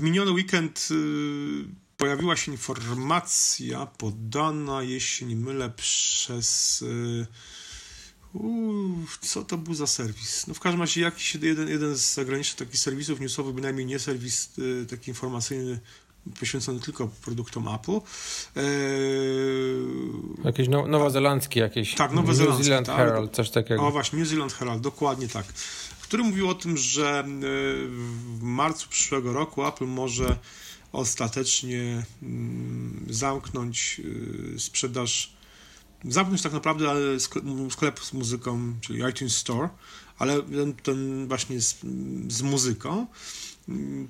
w miniony weekend y, pojawiła się informacja podana, jeśli nie mylę, przez. Y, co to był za serwis? No w każdym razie jakiś jeden, jeden z zagranicznych takich serwisów newsowych, bynajmniej nie serwis y, taki informacyjny poświęcony tylko produktom Apple. Eee... Jakiś now, nowozelandzki jakiś. Tak, nowozelandzki. New Zealand tak. Herald, coś takiego. O właśnie, New Zealand Herald, dokładnie tak. Który mówił o tym, że w marcu przyszłego roku Apple może ostatecznie mm, zamknąć y, sprzedaż, zamknąć tak naprawdę sklep z muzyką, czyli iTunes Store, ale ten, ten właśnie z, z muzyką,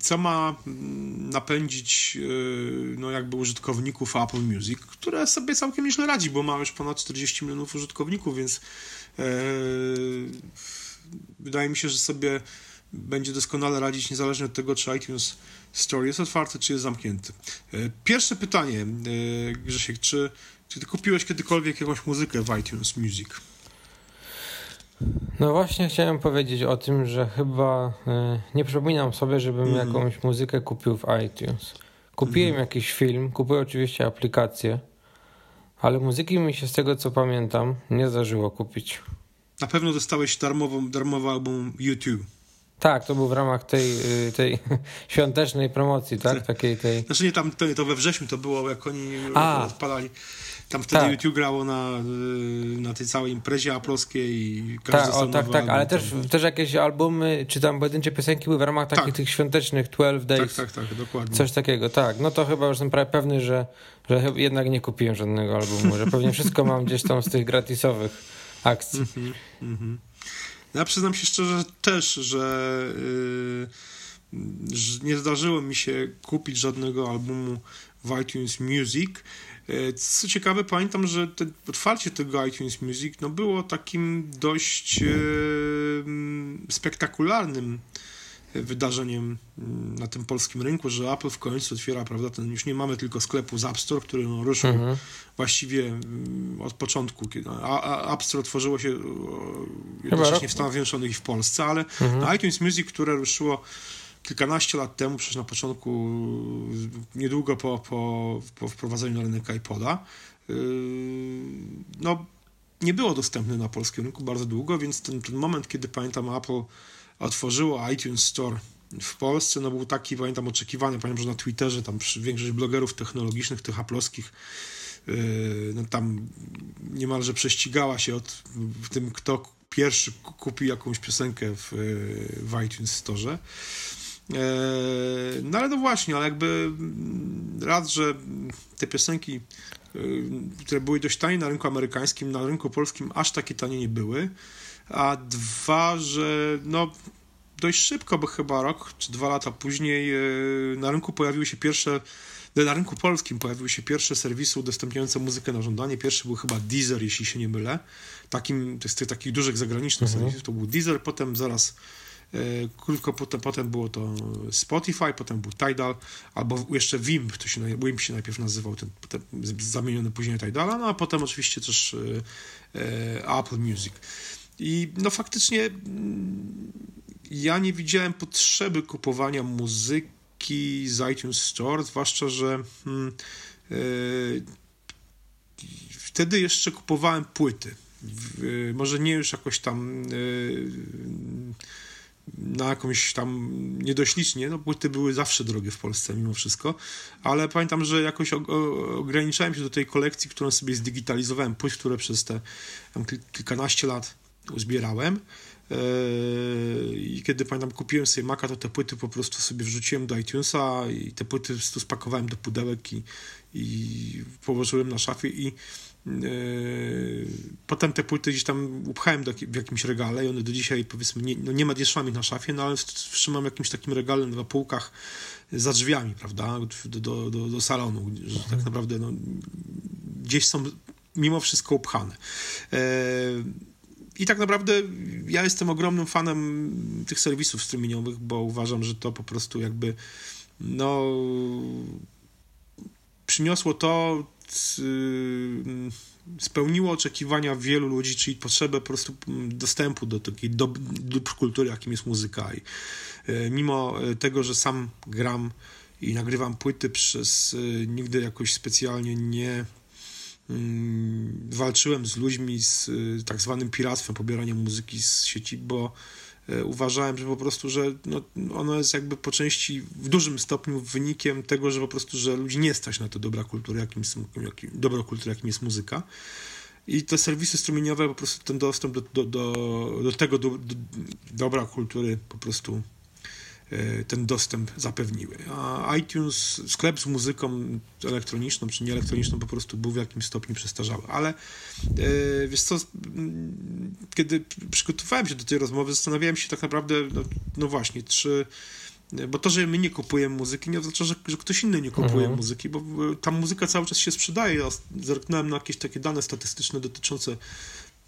co ma mm, napędzić y, no jakby użytkowników Apple Music, które sobie całkiem nieźle radzi, bo ma już ponad 40 milionów użytkowników, więc e, wydaje mi się, że sobie będzie doskonale radzić niezależnie od tego, czy iTunes Store jest otwarty, czy jest zamknięty. E, pierwsze pytanie, e, Grzesiek, czy, czy ty kupiłeś kiedykolwiek jakąś muzykę w iTunes Music? No właśnie chciałem powiedzieć o tym, że chyba y, nie przypominam sobie, żebym mm. jakąś muzykę kupił w iTunes. Kupiłem mm. jakiś film, kupiłem oczywiście aplikację, ale muzyki mi się z tego co pamiętam nie zdarzyło kupić. Na pewno dostałeś darmową, darmowy album YouTube. Tak, to był w ramach tej, y, tej świątecznej promocji, tak? tak? Takiej tej... Znaczy nie, tam to, we wrześniu to było, jak oni A. odpalali. Tam wtedy tak. YouTube grało na, y, na tej całej imprezie aplowskiej i każdy tak, o, tak, tak, ale też, też jakieś albumy, czy tam pojedyncze piosenki były w ramach takich tak. tych świątecznych 12 Days. Tak, tak, tak, dokładnie. Coś takiego, tak. No to chyba już jestem prawie pewny, że, że jednak nie kupiłem żadnego albumu, że pewnie wszystko mam gdzieś tam z tych gratisowych akcji. Mm -hmm, Ja przyznam się szczerze też, że, yy, nie zdarzyło mi się kupić żadnego albumu w iTunes Music. E, co ciekawe, pamiętam, że te, otwarcie tego iTunes Music no, było takim dość e, spektakularnym wydarzeniem mm, na tym polskim rynku, że Apple w końcu otwiera, prawda, ten, już nie mamy tylko sklepu z App Store, który no, ruszył mhm. właściwie mm, od początku, kiedy a, a App Store otworzyło się jednocześnie w Stanach Zjednoczonych i w Polsce, ale mhm. iTunes Music, które ruszyło kilkanaście lat temu, przecież na początku, niedługo po, po, po wprowadzeniu na rynek iPoda, yy, no, nie było dostępne na polskim rynku bardzo długo, więc ten, ten moment, kiedy pamiętam Apple otworzyło iTunes Store w Polsce, no był taki, pamiętam, oczekiwany, pamiętam, że na Twitterze tam większość blogerów technologicznych, tych aploskich, yy, no tam niemalże prześcigała się od w tym, kto pierwszy kupi jakąś piosenkę w, w iTunes Store. E, no ale no właśnie, ale jakby mm, raz, że te piosenki, które były dość tanie na rynku amerykańskim, na rynku polskim aż takie tanie nie były, a dwa, że no dość szybko, bo chyba rok czy dwa lata później y, na rynku pojawiły się pierwsze na rynku polskim pojawiły się pierwsze serwisy udostępniające muzykę na żądanie. Pierwszy był chyba Deezer, jeśli się nie mylę. Takim, z tych takich dużych zagranicznych mhm. serwisów to był Deezer, potem zaraz E, krótko potem, potem było to Spotify, potem był Tidal, albo jeszcze Wimp, to się, Wimp się najpierw nazywał, ten, ten zamieniony później Tidala, no a potem oczywiście też e, e, Apple Music. I no faktycznie mm, ja nie widziałem potrzeby kupowania muzyki z iTunes Store, zwłaszcza, że hmm, wtedy jeszcze kupowałem płyty. może nie już jakoś tam na jakąś tam niedoślicznie, no płyty były zawsze drogie w Polsce mimo wszystko, ale pamiętam, że jakoś ograniczałem się do tej kolekcji, którą sobie zdigitalizowałem, płyt, które przez te kilkanaście lat uzbierałem yy, i kiedy pamiętam kupiłem sobie Maca, to te płyty po prostu sobie wrzuciłem do iTunesa i te płyty spakowałem do pudełek i, i położyłem na szafie i Yy, potem te płyty gdzieś tam upchałem do, w jakimś regale i one do dzisiaj powiedzmy nie, no nie ma ich na szafie, no ale trzymam jakimś takim regalem na półkach za drzwiami, prawda, do, do, do, do salonu, że tak mhm. naprawdę no, gdzieś są mimo wszystko upchane. Yy, I tak naprawdę ja jestem ogromnym fanem tych serwisów streamingowych, bo uważam, że to po prostu jakby no przyniosło to, spełniło oczekiwania wielu ludzi, czyli potrzebę po prostu dostępu do takiej dóbr kultury, jakim jest muzyka. I mimo tego, że sam gram i nagrywam płyty przez nigdy jakoś specjalnie nie Mm, walczyłem z ludźmi z y, tak zwanym piractwem, pobieraniem muzyki z sieci, bo e, uważałem, że po prostu, że no, ono jest jakby po części w dużym stopniu wynikiem tego, że po prostu, że ludzi nie stać na to dobra kultury, jakim jakim, kultury, jakim jest muzyka. I te serwisy strumieniowe po prostu ten dostęp do, do, do, do tego do, do dobra kultury po prostu ten dostęp zapewniły. A iTunes, sklep z muzyką elektroniczną czy nieelektroniczną po prostu był w jakimś stopniu przestarzały. Ale e, wiesz co, kiedy przygotowywałem się do tej rozmowy, zastanawiałem się tak naprawdę, no, no właśnie, czy bo to, że my nie kupujemy muzyki, nie oznacza, że, że ktoś inny nie kupuje mhm. muzyki, bo ta muzyka cały czas się sprzedaje. Ja zerknąłem na jakieś takie dane statystyczne dotyczące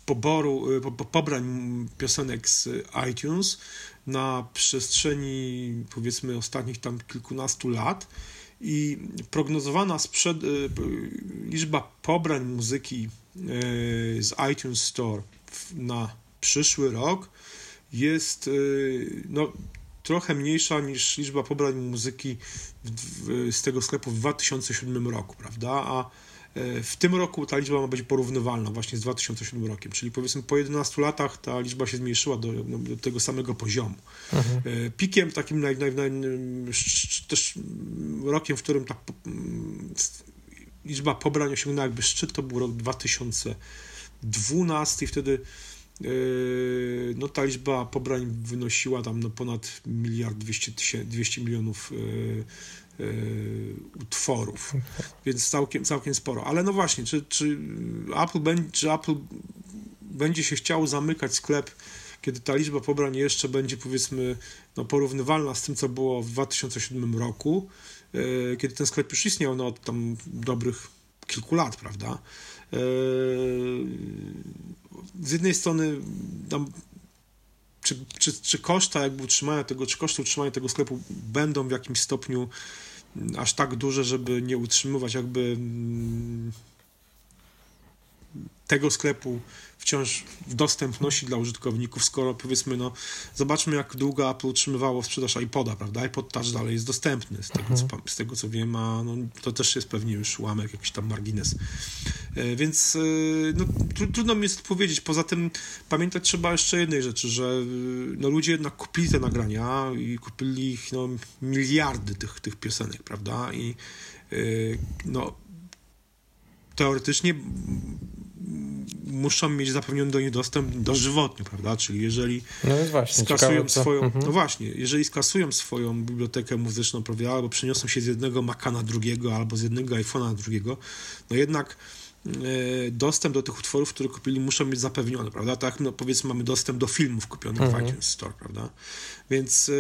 poboru, po, pobrań piosenek z iTunes na przestrzeni powiedzmy ostatnich tam kilkunastu lat i prognozowana sprzed, e, liczba pobrań muzyki e, z iTunes Store na przyszły rok jest e, no, trochę mniejsza niż liczba pobrań muzyki z tego sklepu w 2007 roku, prawda? A w tym roku ta liczba ma być porównywalna właśnie z 2007 rokiem, czyli powiedzmy po 11 latach ta liczba się zmniejszyła do, no, do tego samego poziomu. Mhm. E, pikiem takim naj, naj, naj, też rokiem, w którym ta liczba pobrań osiągnęła jakby szczyt, to był rok 2012 i wtedy e, no ta liczba pobrań wynosiła tam no ponad miliard 200, 200 milionów Y, utworów, więc całkiem, całkiem sporo. Ale no właśnie, czy, czy, Apple czy Apple będzie się chciało zamykać sklep, kiedy ta liczba pobrań jeszcze będzie powiedzmy no, porównywalna z tym, co było w 2007 roku, y, kiedy ten sklep już istniał no, od tam dobrych kilku lat, prawda? Y, z jednej strony tam czy, czy, czy koszta jakby utrzymania tego, czy koszty utrzymania tego sklepu będą w jakimś stopniu aż tak duże, żeby nie utrzymywać jakby mm, tego sklepu wciąż w dostępności dla użytkowników, skoro powiedzmy, no zobaczmy jak długo Apple utrzymywało sprzedaż iPoda, prawda? iPod Touch dalej jest dostępny, z tego, mhm. co, z tego co wiem, a no, to też jest pewnie już ułamek, jakiś tam margines. E, więc e, no, trudno mi jest odpowiedzieć. Poza tym pamiętać trzeba jeszcze jednej rzeczy, że no, ludzie jednak kupili te nagrania i kupili ich no, miliardy tych, tych piosenek, prawda? I e, no teoretycznie muszą mieć zapewniony do nich dostęp dożywotni, prawda? Czyli jeżeli no właśnie, skasują swoją, mhm. no właśnie, jeżeli skasują swoją bibliotekę muzyczną, prawda, albo przeniosą się z jednego Maca na drugiego, albo z jednego iPhone'a na drugiego, no jednak e, dostęp do tych utworów, które kupili, muszą mieć zapewniony, prawda? Tak, no powiedzmy, mamy dostęp do filmów kupionych mhm. w iTunes Store, prawda? Więc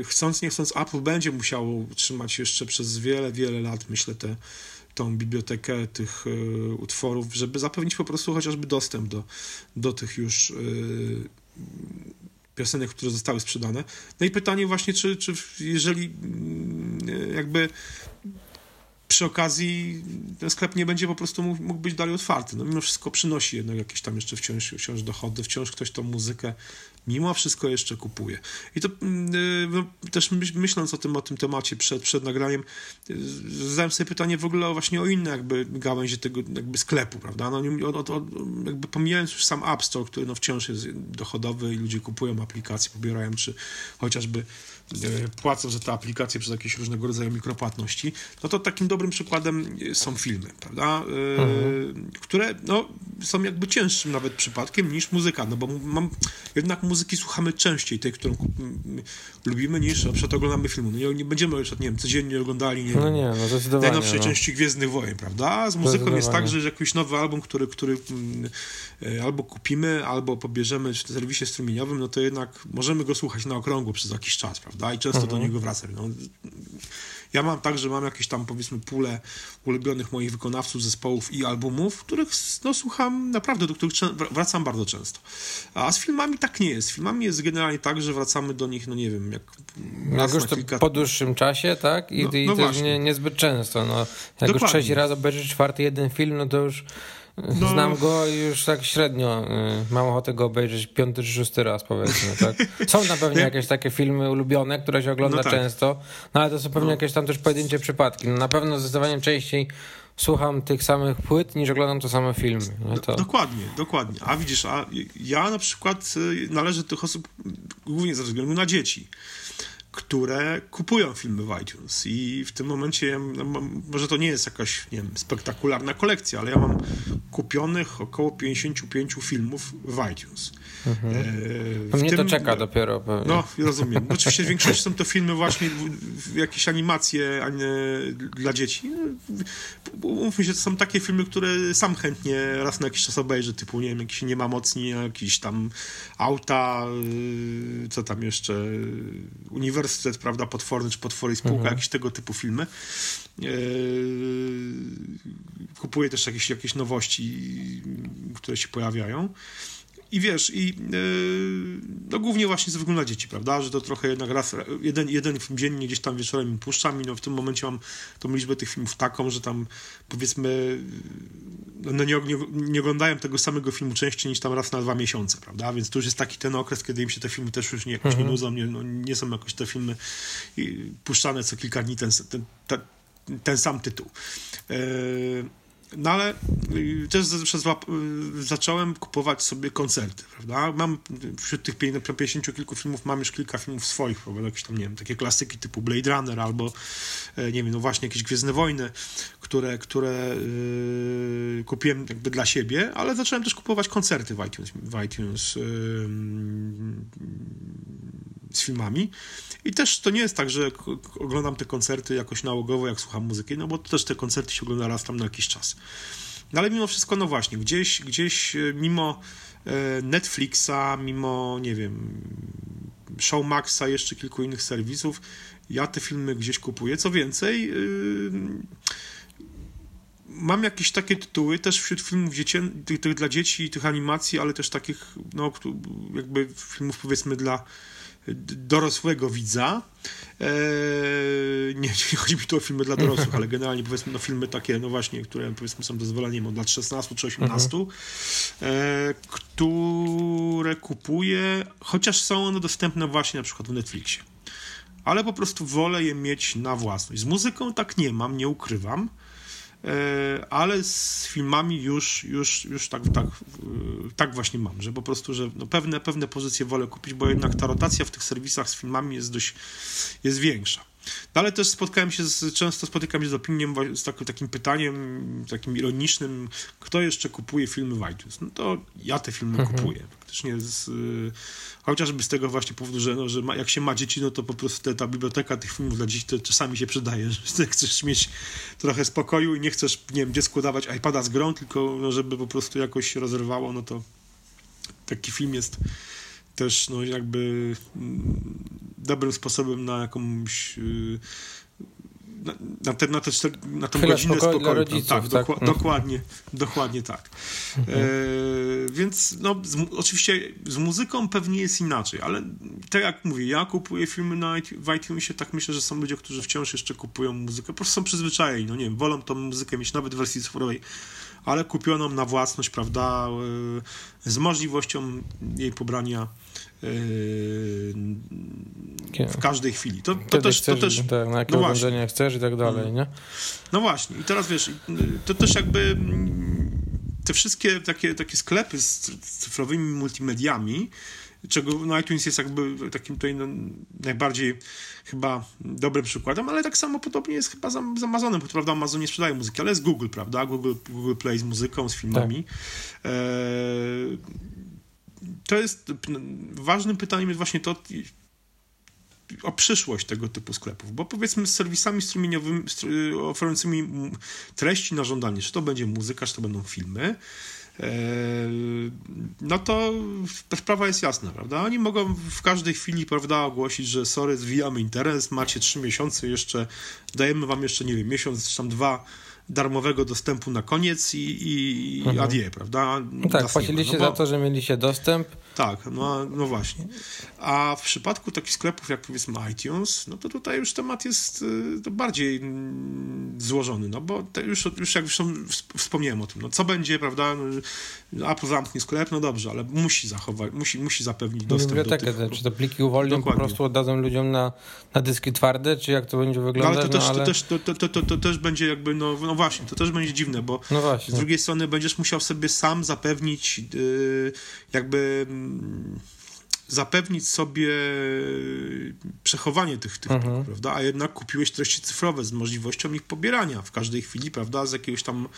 e, chcąc, nie chcąc, Apple będzie musiało trzymać jeszcze przez wiele, wiele lat, myślę, te tą bibliotekę tych e, utworów, żeby zapewnić po prostu chociażby dostęp do, do tych już e, piosenek, które zostały sprzedane. No i pytanie właśnie, czy, czy jeżeli mm, jakby przy okazji ten sklep nie będzie po prostu mógł, być dalej otwarty. No mimo wszystko przynosi jednak jakieś tam jeszcze wciąż, wciąż dochody, wciąż ktoś tą muzykę mimo wszystko jeszcze kupuje. I to yy, no, też myśląc o tym, o tym temacie przed, przed nagraniem, yy, zadałem sobie pytanie w ogóle właśnie o inne jakby gałęzie tego jakby sklepu, prawda? No, o, o, jakby pomijając już sam App Store, który no wciąż jest dochodowy i ludzie kupują aplikacje, pobierają, czy chociażby płacą za te aplikacje przez jakieś różnego rodzaju mikropłatności, no to takim dobrym przykładem są filmy, prawda? E, mhm. Które no, są jakby cięższym nawet przypadkiem niż muzyka, no bo mam, jednak muzyki słuchamy częściej, tej, którą lubimy, niż na przykład oglądamy filmu. No nie, nie będziemy już, nie wiem, codziennie oglądali, nie no nie, no zdecydowanie, najnowszej no. części Gwiezdnych Wojen, prawda? Z muzyką jest tak, że jakiś nowy album, który, który e, albo kupimy, albo pobierzemy w serwisie strumieniowym, no to jednak możemy go słuchać na okrągło przez jakiś czas, prawda? Prawda? I często mhm. do niego wracam. No, Ja mam tak, że mam jakieś tam powiedzmy pulę ulubionych moich wykonawców, zespołów i albumów, których no, słucham naprawdę, do których wracam bardzo często. A z filmami tak nie jest. Z filmami jest generalnie tak, że wracamy do nich, no nie wiem, jak jak już to kilka... po dłuższym czasie, tak? I, no, i no też nie, niezbyt często. No. Jak Dokładnie. już trzeci raz obejrzysz czwarty jeden film, no to już no. Znam go już tak średnio y, mam ochotę go obejrzeć piąty czy szósty raz, powiedzmy, tak? Są na pewno jakieś takie filmy ulubione, które się ogląda no tak. często, no ale to są pewnie no. jakieś tam też pojedyncze przypadki. No, na pewno zdecydowanie częściej słucham tych samych płyt, niż oglądam te same filmy. To... Dokładnie, dokładnie. A widzisz, a ja na przykład y, należę do tych osób głównie ze względu na dzieci które kupują filmy w iTunes i w tym momencie, no, może to nie jest jakaś, nie wiem, spektakularna kolekcja, ale ja mam kupionych około 55 filmów w iTunes. Mhm. E, Mnie tym, to czeka dopiero. Pewnie. No, rozumiem. Oczywiście w większości są to filmy właśnie, jakieś animacje dla dzieci. Umówmy się, to są takie filmy, które sam chętnie raz na jakiś czas obejrzę, typu, nie wiem, jakiś Nie ma mocni, jakiś tam auta, y, co tam jeszcze, Uniwersytet, prawda, Potworny czy Potwory i Spółka, mhm. jakieś tego typu filmy. E, kupuję też jakieś, jakieś nowości, które się pojawiają. I wiesz, i yy, no głównie właśnie ze względu na dzieci, prawda, że to trochę jednak raz, jeden, jeden film dziennie gdzieś tam wieczorem puszczam i no w tym momencie mam tą liczbę tych filmów taką, że tam powiedzmy no nie, nie, nie oglądają tego samego filmu częściej niż tam raz na dwa miesiące, prawda, więc to już jest taki ten okres, kiedy im się te filmy też już nie, jakoś mhm. nie nudzą, nie, no, nie są jakoś te filmy puszczane co kilka dni ten, ten, ten, ten sam tytuł. Yy, no ale y, też y, zacząłem kupować sobie koncerty, prawda? Mam wśród tych 50 kilku filmów mam już kilka filmów swoich, prawda? Jakieś tam, nie wiem, takie klasyki typu Blade Runner albo, e, nie wiem, no właśnie jakieś Gwiezdne Wojny, które, które yy, kupiłem jakby dla siebie, ale zacząłem też kupować koncerty w iTunes, w iTunes yy, z filmami. I też to nie jest tak, że oglądam te koncerty jakoś nałogowo, jak słucham muzyki, no bo to też te koncerty się ogląda raz tam na jakiś czas. No ale mimo wszystko, no właśnie, gdzieś, gdzieś e, mimo e, Netflixa, mimo, nie wiem, Showmaxa, jeszcze kilku innych serwisów, ja te filmy gdzieś kupuję. Co więcej, yy, mam jakieś takie tytuły też wśród filmów dziecię, tych, tych, dla dzieci, tych animacji, ale też takich, no, jakby filmów powiedzmy dla dorosłego widza. Eee, nie, nie chodzi mi tu o filmy dla dorosłych, ale generalnie powiedzmy no, filmy takie, no właśnie, które powiedzmy są dozwolone od lat 16 czy 18, mhm. eee, które kupuję, chociaż są one dostępne właśnie na przykład w Netflixie. Ale po prostu wolę je mieć na własność. Z muzyką tak nie mam, nie ukrywam. E, ale z filmami już, już, już tak, tak, tak właśnie mam, że po prostu, że no pewne, pewne pozycje wolę kupić, bo jednak ta rotacja w tych serwisach z filmami jest dość, jest większa. No ale też spotkałem się z, często spotykam się z opinią, z takim, takim pytaniem, takim ironicznym, kto jeszcze kupuje filmy w iTunes? No to ja te filmy mhm. kupuję. Faktycznie z, chociażby z tego właśnie powodu, że, no, że ma, jak się ma dzieci, no to po prostu te, ta biblioteka tych filmów dla dzieci to czasami się przydaje, że chcesz mieć trochę spokoju i nie chcesz, nie wiem, dziecku dawać iPada z grą, tylko no, żeby po prostu jakoś się rozerwało, no to taki film jest też no jakby mm, dobrym sposobem na jakąś y, na, na, te, na, te, na tą godzinę spokoju. spokoju rodziców, tak, tak? Doku, dokładnie, dokładnie tak. Mhm. E, więc no, z, oczywiście z muzyką pewnie jest inaczej, ale tak jak mówię, ja kupuję filmy na, w iTunesie, tak myślę, że są ludzie, którzy wciąż jeszcze kupują muzykę, po prostu są przyzwyczajeni, no nie wiem, wolą tą muzykę mieć nawet w wersji cyfrowej, ale kupioną na własność, prawda, e, z możliwością jej pobrania Yy, w każdej chwili. To, to też, chcesz, to też tak, na jakie no urządzenie chcesz i tak dalej, nie? No właśnie. I teraz wiesz, to też jakby te wszystkie takie, takie sklepy z cyfrowymi multimediami, czego no iTunes jest jakby takim tutaj no, najbardziej chyba dobrym przykładem, ale tak samo podobnie jest chyba z, Amazonem, bo prawda Amazon nie sprzedaje muzyki, ale jest Google, prawda? Google, Google Play z muzyką, z filmami. Tak. To jest ważnym pytaniem jest właśnie to o przyszłość tego typu sklepów, bo powiedzmy z serwisami strumieniowymi oferującymi treści na żądanie, czy to będzie muzyka, czy to będą filmy, no to sprawa jest jasna, prawda? Oni mogą w każdej chwili, prawda, ogłosić, że sorry, zwijamy interes, macie trzy miesiące jeszcze, dajemy wam jeszcze, nie wiem, miesiąc czy tam dwa darmowego dostępu na koniec i, i mhm. adie, prawda? No tak, płaciliście no bo... za to, że mieliście dostęp. Tak, no, no właśnie. A w przypadku takich sklepów jak powiedzmy iTunes, no to tutaj już temat jest y, to bardziej mm, złożony, no bo już, już jak już wspomniałem o tym, no co będzie, prawda, no, Apple zamknie sklep, no dobrze, ale musi zachować, musi, musi zapewnić dostęp Bibliotekę, do tych... Czy to pliki uwolnią, Dokładnie. po prostu oddadzą ludziom na, na dyski twarde, czy jak to będzie wyglądać? No, ale to, no, też, ale... To, też, to, to, to, to, też będzie jakby, no, no właśnie, to też będzie dziwne, bo no z drugiej strony będziesz musiał sobie sam zapewnić yy, jakby... Yy, zapewnić sobie przechowanie tych, tych mhm. prawda? A jednak kupiłeś treści cyfrowe z możliwością ich pobierania w każdej chwili, prawda? Z jakiegoś tam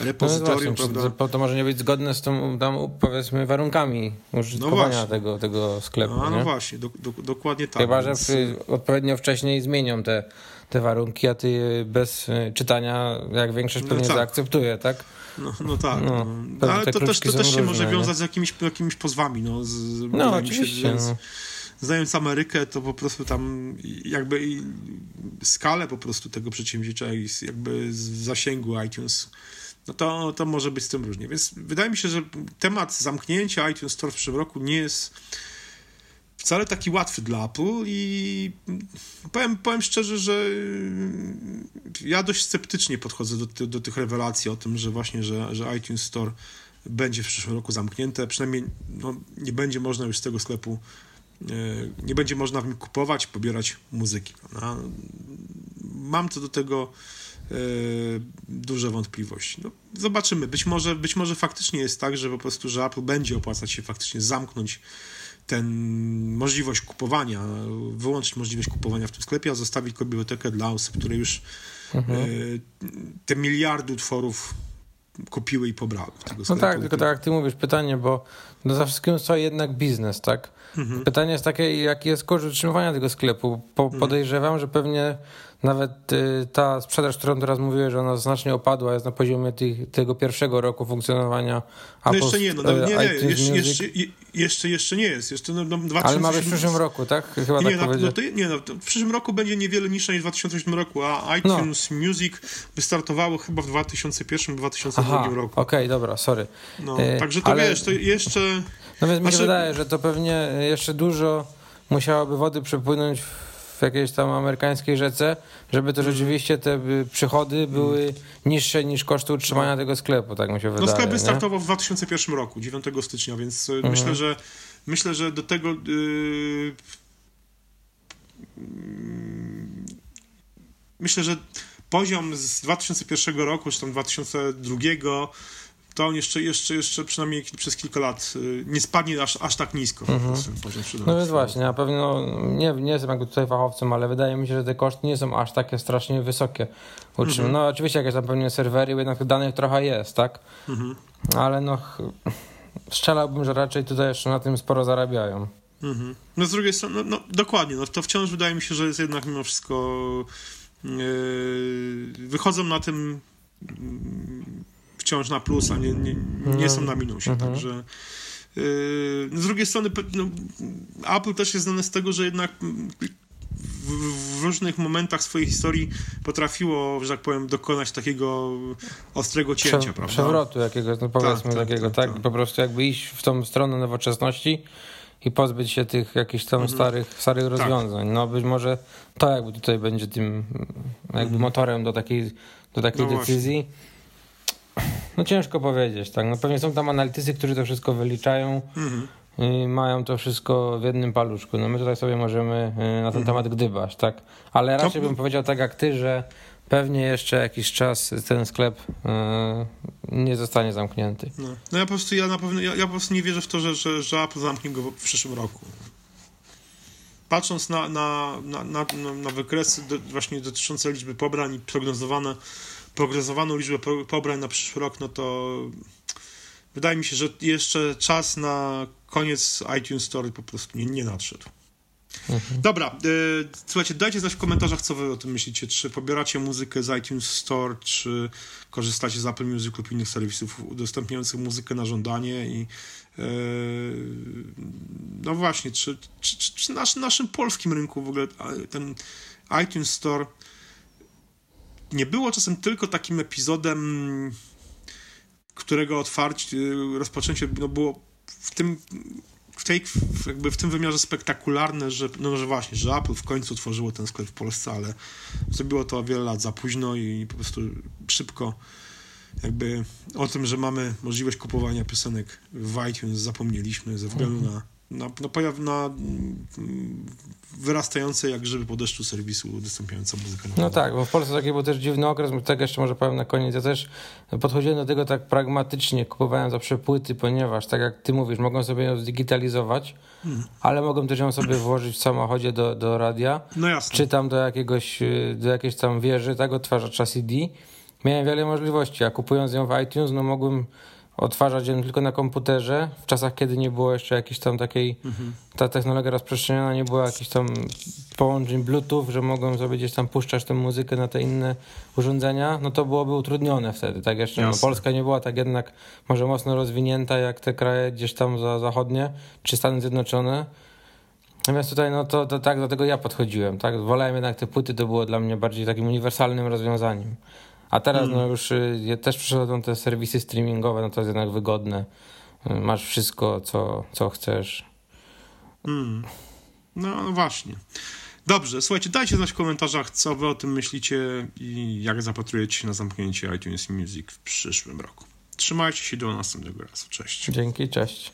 repozytorium, no właśnie, prawda? To może nie być zgodne z tą, tam, powiedzmy, warunkami użytkowania no tego, tego sklepu, no, no właśnie, do, do, dokładnie tak. Chyba, więc... że odpowiednio wcześniej zmienią te, te warunki, a ty bez czytania, jak większość no pewnie no tak. zaakceptuje, tak? No, no tak. No, no. Ale to też, to też się różne, może wiązać z jakimiś, jakimiś pozwami. No, z, no oczywiście. Się, no. Znając Amerykę, to po prostu tam jakby skalę po prostu tego przedsięwzięcia i jakby z zasięgu iTunes no to, to może być z tym różnie. Więc wydaje mi się, że temat zamknięcia iTunes Store w przyszłym roku nie jest wcale taki łatwy dla Apple i powiem, powiem szczerze, że ja dość sceptycznie podchodzę do, do tych rewelacji o tym, że właśnie, że, że iTunes Store będzie w przyszłym roku zamknięte, przynajmniej no, nie będzie można już z tego sklepu nie będzie można w nim kupować, pobierać muzyki. No, mam co do tego e, duże wątpliwości. No, zobaczymy. Być może, być może faktycznie jest tak, że po prostu, że Apple będzie opłacać się faktycznie zamknąć ten możliwość kupowania, wyłączyć możliwość kupowania w tym sklepie, a zostawić bibliotekę dla osób, które już mhm. e, te miliardy utworów kupiły i pobrały. Tego no tak, tylko tak jak ty mówisz, pytanie, bo no za wszystkim stoi jednak biznes, tak? Mhm. Pytanie jest takie, jaki jest koszt utrzymywania tego sklepu. Po, mhm. podejrzewam, mhm. że pewnie nawet y, ta sprzedaż, którą teraz mówiłeś, że ona znacznie opadła, jest na poziomie tych, tego pierwszego roku funkcjonowania no Apple. No jeszcze nie, no, no nie, nie, jeszcze, jeszcze, jeszcze, jeszcze, nie jest. Jeszcze, no, 2007... Ale ma być w przyszłym roku, tak? Chyba nie, tak no, no, to, nie, no, w przyszłym roku będzie niewiele niższe niż w 2008 roku, a iTunes no. Music wystartowało chyba w 2001-2002 roku. Okej, okay, dobra, sorry. No, y, także to ale... wiesz, to jeszcze... No więc mi się znaczy- wydaje, że to pewnie jeszcze dużo musiałoby wody przepłynąć w jakiejś tam amerykańskiej rzece, żeby to mhm. rzeczywiście te przychody były mhm. niższe niż koszty utrzymania no. tego sklepu, tak mi się no, wydaje. No sklep wystartował w 2001 roku, 9 stycznia, więc y, mhm. myślę, że myślę, że do tego yy, myślę, że poziom z 2001 roku, czy tam 2002 to on jeszcze, jeszcze, jeszcze przynajmniej przez kilka lat y, nie spadnie aż, aż tak nisko. Mhm. No więc właśnie, na pewno nie, nie jestem jakby tutaj fachowcem, ale wydaje mi się, że te koszty nie są aż takie strasznie wysokie. Mhm. No oczywiście jakieś tam pewnie serwery, jednak tych danych trochę jest, tak? Mhm. Ale no strzelałbym, że raczej tutaj jeszcze na tym sporo zarabiają. Mhm. No z drugiej strony, no, no, dokładnie, no to wciąż wydaje mi się, że jest jednak mimo wszystko yy, wychodzą na tym wciąż na plus, a nie, nie, nie są na minusie. Mhm. Także yy, z drugiej strony no, Apple też jest znane z tego, że jednak w, w, różnych momentach swojej historii potrafiło, że tak powiem, dokonać takiego ostrego cięcia, Prze prawda? Przewrotu jakiegoś, no powiedzmy tak, tak takiego, tak, tak, tak, po prostu jakby iść w tą stronę nowoczesności i pozbyć się tych jakichś tam mhm. starych, starych tak. rozwiązań. No być może to jakby tutaj będzie tym jakby mhm. motorem do takiej, do takiej no decyzji. Właśnie. No ciężko powiedzieć, tak. No pewnie są tam analitycy, którzy to wszystko wyliczają mhm. i mają to wszystko w jednym paluszku. No my tutaj sobie możemy y, na ten mhm. temat gdybać, tak. Ale raczej to... bym powiedział tak jak ty, że pewnie jeszcze jakiś czas ten sklep yy, nie zostanie zamknięty. No. no, ja po prostu ja na pewno ja, ja, po prostu nie wierzę w to, że, że, że Apple zamknie go w przyszłym roku. Patrząc na, na, na, na, na wykresy do, właśnie dotyczące liczby pobrań i prognozowane progresowaną liczbę pobrań na przyszły rok, no to wydaje mi się, że jeszcze czas na koniec iTunes Store po prostu nie, nie nadszedł. Mhm. Dobra, y, słuchajcie, dajcie znać w komentarzach, co wy o tym myślicie. Czy pobieracie muzykę z iTunes Store, czy korzystacie z Apple Music lub innych serwisów udostępniających muzykę na żądanie i yy, no właśnie, czy, czy, czy, czy nasz, naszym polskim rynku w ogóle ten iTunes Store nie było czasem tylko takim epizodem, którego otwarcie, rozpoczęcie no było w tym w, tej, jakby w tym wymiarze spektakularne, że, no, że właśnie, że Apple w końcu tworzyło ten sklep w Polsce, ale zrobiło to wiele lat za późno i po prostu szybko jakby o tym, że mamy możliwość kupowania piosenek w iTunes zapomnieliśmy ze względu mhm. na na, na, pojaw, na mm, wyrastające jak grzyby po deszczu serwisu udostępniające muzykę. No tak, bo w Polsce taki był też dziwny okres, tak jeszcze może powiem na koniec, ja też podchodziłem do tego tak pragmatycznie, kupowałem zawsze płyty, ponieważ tak jak ty mówisz, mogą sobie ją zdigitalizować, hmm. ale mogą też ją sobie włożyć w samochodzie do, do radia, no jasne. czy tam do jakiegoś, do jakiejś tam wieży, tak, odtwarzacza CD. Miałem wiele możliwości, a kupując ją w iTunes, no mogłem odtwarzać ją tylko na komputerze, w czasach, kiedy nie było jeszcze jakiejś tam takiej, mhm. ta technologia rozprzestrzeniona, nie było jakichś tam połączeń Bluetooth, że mogłem sobie gdzieś tam puszczać tę muzykę na te inne urządzenia, no to byłoby utrudnione wtedy, tak jeszcze, no, Polska nie była tak jednak może mocno rozwinięta jak te kraje gdzieś tam za zachodnie, czy Stany Zjednoczone, Natomiast tutaj, no to, to tak, do tego ja podchodziłem, tak? Wolałem jednak te płyty, to było dla mnie bardziej takim uniwersalnym rozwiązaniem. A teraz no hmm. już y, też przychodzą te serwisy streamingowe, no to jest jednak wygodne. Y, masz wszystko, co, co chcesz. Hmm. No, no właśnie. Dobrze, słuchajcie, dajcie znać w komentarzach, co wy o tym myślicie i jak zapatrujecie się na zamknięcie iTunes Music w przyszłym roku. Trzymajcie się do następnego razu. Cześć. Dzięki, cześć.